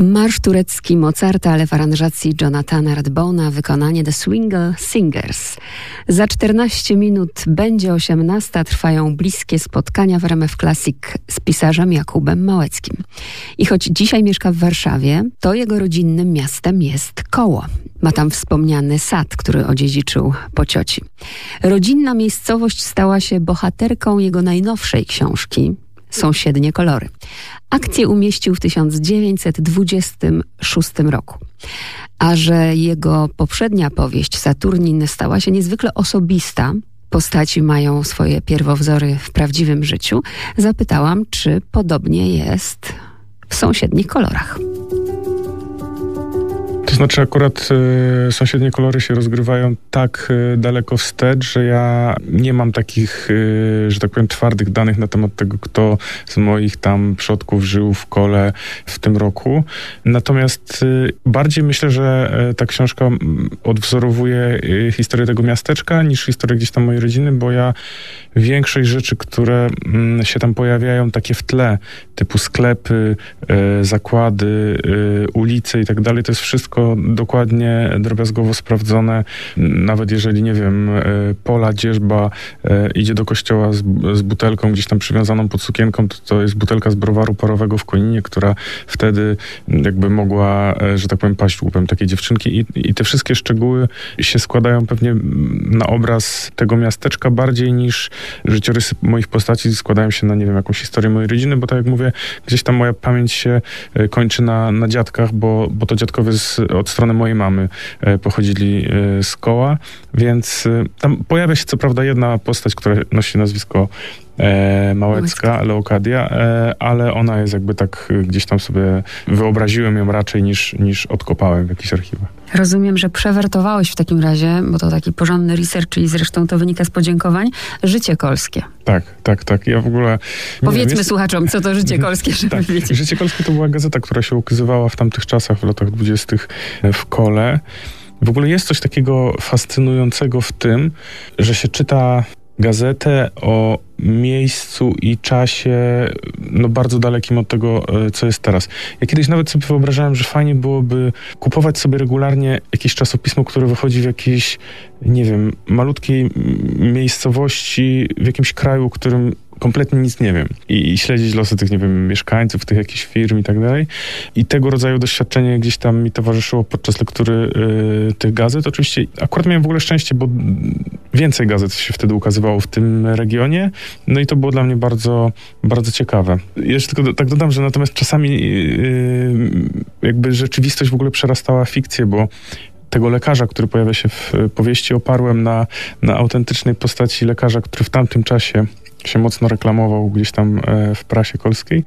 Marsz turecki Mozarta, ale w aranżacji Jonathana Radbona, wykonanie The Swingle Singers. Za 14 minut będzie 18. Trwają bliskie spotkania w RMF Classic z pisarzem Jakubem Małeckim. I choć dzisiaj mieszka w Warszawie, to jego rodzinnym miastem jest Koło. Ma tam wspomniany sad, który odziedziczył po cioci. Rodzinna miejscowość stała się bohaterką jego najnowszej książki, Sąsiednie kolory. Akcję umieścił w 1926 roku. A że jego poprzednia powieść Saturnin stała się niezwykle osobista, postaci mają swoje pierwowzory w prawdziwym życiu, zapytałam, czy podobnie jest w sąsiednich kolorach. Znaczy akurat y, sąsiednie kolory się rozgrywają tak y, daleko wstecz, że ja nie mam takich, y, że tak powiem, twardych danych na temat tego, kto z moich tam przodków żył w kole w tym roku. Natomiast bardziej myślę, że ta książka odwzorowuje historię tego miasteczka niż historię gdzieś tam mojej rodziny, bo ja większość rzeczy, które się tam pojawiają takie w tle, typu sklepy, zakłady, ulice i tak dalej, to jest wszystko dokładnie, drobiazgowo sprawdzone. Nawet jeżeli, nie wiem, e, Pola Dzierżba e, idzie do kościoła z, z butelką gdzieś tam przywiązaną pod sukienką, to, to jest butelka z browaru parowego w Koninie, która wtedy jakby mogła, e, że tak powiem, paść łupem takiej dziewczynki i, i te wszystkie szczegóły się składają pewnie na obraz tego miasteczka bardziej niż życiorysy moich postaci składają się na, nie wiem, jakąś historię mojej rodziny, bo tak jak mówię, gdzieś tam moja pamięć się kończy na, na dziadkach, bo, bo to dziadkowie z od strony mojej mamy e, pochodzili e, z koła, więc e, tam pojawia się co prawda jedna postać, która nosi nazwisko e, Małecka, Leokadia, e, ale ona jest jakby tak gdzieś tam sobie wyobraziłem ją raczej niż, niż odkopałem w jakichś archiwach. Rozumiem, że przewertowałeś w takim razie, bo to taki porządny research i zresztą to wynika z podziękowań, Życie Kolskie. Tak, tak, tak. Ja w ogóle... Powiedzmy wiem, jest... słuchaczom, co to Życie Kolskie, żeby tak. wiedzieć. Życie Kolskie to była gazeta, która się ukazywała w tamtych czasach, w latach dwudziestych w kole. W ogóle jest coś takiego fascynującego w tym, że się czyta gazetę o miejscu i czasie no bardzo dalekim od tego, e, co jest teraz. Ja kiedyś nawet sobie wyobrażałem, że fajnie byłoby kupować sobie regularnie jakieś czasopismo, które wychodzi w jakiejś, nie wiem, malutkiej miejscowości, w jakimś kraju, którym kompletnie nic nie wiem I, i, śledzić losy tych, nie wiem, mieszkańców, tych jakichś firm i tak dalej. I tego rodzaju doświadczenie gdzieś tam mi towarzyszyło podczas lektury y, tych gazet. Oczywiście akurat miałem w ogóle szczęście, bo więcej gazet się wtedy ukazywało w tym regionie, no i to było dla mnie bardzo, bardzo ciekawe. Jeszcze tylko tak dodam, że natomiast czasami y, jakby rzeczywistość w ogóle przerastała fikcję, bo tego lekarza, który pojawia się w powieści, oparłem na, na autentycznej postaci lekarza, który w tamtym czasie się mocno reklamował gdzieś tam e, w prasie kolskiej,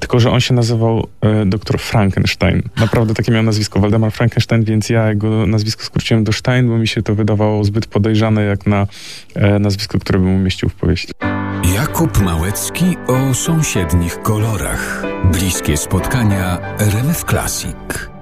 tylko że on się nazywał e, dr Frankenstein. Naprawdę takie miał nazwisko, Waldemar Frankenstein, więc ja jego nazwisko skróciłem do Stein, bo mi się to wydawało zbyt podejrzane jak na e, nazwisko, które bym umieścił w powieści. Jakub Małecki o sąsiednich kolorach. Bliskie spotkania RMF Classic.